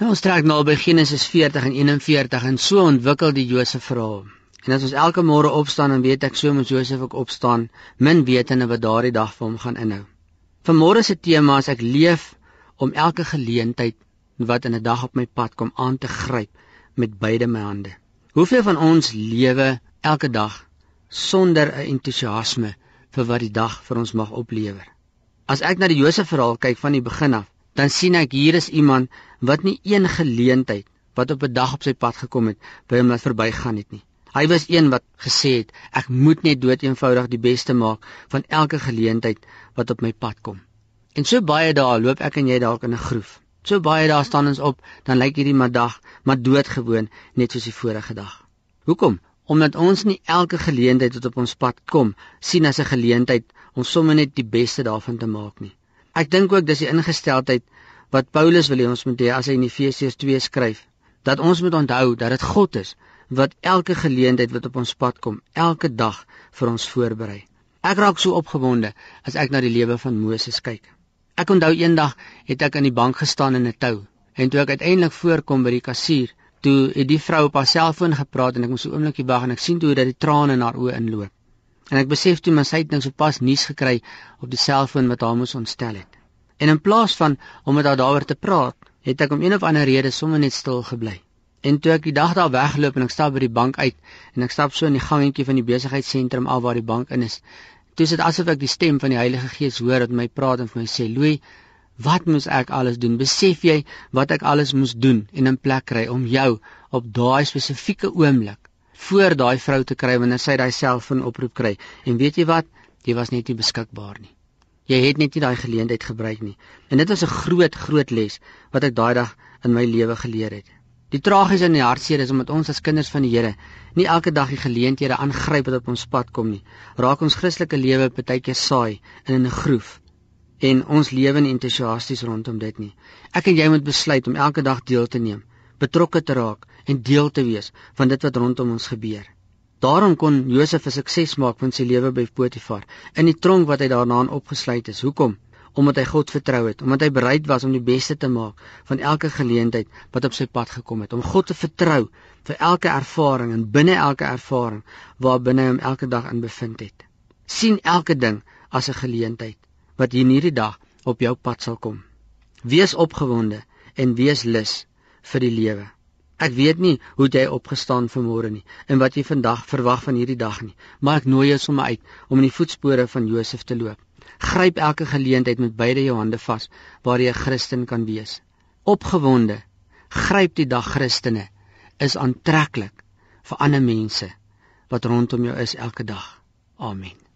Nou ons trek nou by Genesis 40 en 41 en so ontwikkel die Josef verhaal. En as ons elke môre opstaan en weet ek so moet Josef ook opstaan, min wetende wat daardie dag vir hom gaan inhou. Vanmôre se tema is ek leef om elke geleentheid wat in 'n dag op my pad kom aan te gryp met beide my hande. Hoeveel van ons lewe elke dag sonder 'n entoesiasme vir wat die dag vir ons mag oplewer? As ek na die Josef verhaal kyk van die begin af, dan sien ek hier is iemand wat nie een geleentheid wat op 'n dag op sy pad gekom het by hom laat verbygaan het nie. Hy was een wat gesê het ek moet net dood eenvoudig die beste maak van elke geleentheid wat op my pad kom. En so baie dae loop ek en jy dalk in 'n groef. So baie dae staan ons op, dan lyk hierdie middag maar doodgewoon net soos die vorige dag. Hoekom? Omdat ons nie elke geleentheid wat op ons pad kom sien as 'n geleentheid om sommer net die beste daarvan te maak nie. Ek dink ook dis die ingesteldheid wat Paulus wil hê ons moet hê as hy in Efesiërs 2 skryf, dat ons moet onthou dat dit God is wat elke geleentheid wat op ons pad kom, elke dag vir ons voorberei. Ek raak so opgewonde as ek na die lewe van Moses kyk. Ek onthou eendag het ek aan die bank gestaan in 'n tou en toe ek uiteindelik voorkom by die kassier, toe het die vrou op haar selfoon gepraat en ek moes so oomblikie wag en ek sien toe dat die trane in haar oë inloop. En ek besef toe my sy het nou sopas nuus gekry op die selfoon wat haar moes ontstel het. En in plaas van om met haar daaroor te praat, het ek om een of ander rede sommer net stil gebly. En toe ek die dag daar weggeloop en ek stap by die bank uit en ek stap so in die gangetjie van die besigheidsentrum af waar die bank in is, toe is dit asof ek die stem van die Heilige Gees hoor wat my praat en vir my sê: "Louis, wat moes ek alles doen? Besef jy wat ek alles moes doen en in plek kry om jou op daai spesifieke oomblik voor daai vrou te kry wanneer sy daai selfoon oproep kry. En weet jy wat? Jy was net nie beskikbaar nie. Jy het net nie daai geleentheid gebruik nie. En dit was 'n groot groot les wat ek daai dag in my lewe geleer het. Die tragiese in die hartseer is omdat ons as kinders van die Here nie elke dag die geleenthede aangryp wat op ons pad kom nie. Raak ons Christelike lewe partykeer saai in 'n groef en ons lewe nie entoesiasties rondom dit nie. Ek en jy moet besluit om elke dag deel te neem, betrokke te raak en deel te wees van dit wat rondom ons gebeur. Daarom kon Josef 'n sukses maak van sy lewe by Potifar in die tronk wat hy daarna opgesluit is. Hoekom? Omdat hy God vertrou het, omdat hy bereid was om die beste te maak van elke geleentheid wat op sy pad gekom het, om God te vertrou vir elke ervaring en binne elke ervaring waarbinne hy hom elke dag in bevind het. sien elke ding as 'n geleentheid wat hier in hierdie dag op jou pad sal kom. Wees opgewonde en wees lus vir die lewe. Ek weet nie hoe jy opgestaan vanmôre nie en wat jy vandag verwag van hierdie dag nie, maar ek nooi jou sommer uit om in die voetspore van Josef te loop. Gryp elke geleentheid met beide jou hande vas waar jy 'n Christen kan wees. Opgewonde, gryp die dag Christene is aantreklik vir ander mense wat rondom jou is elke dag. Amen.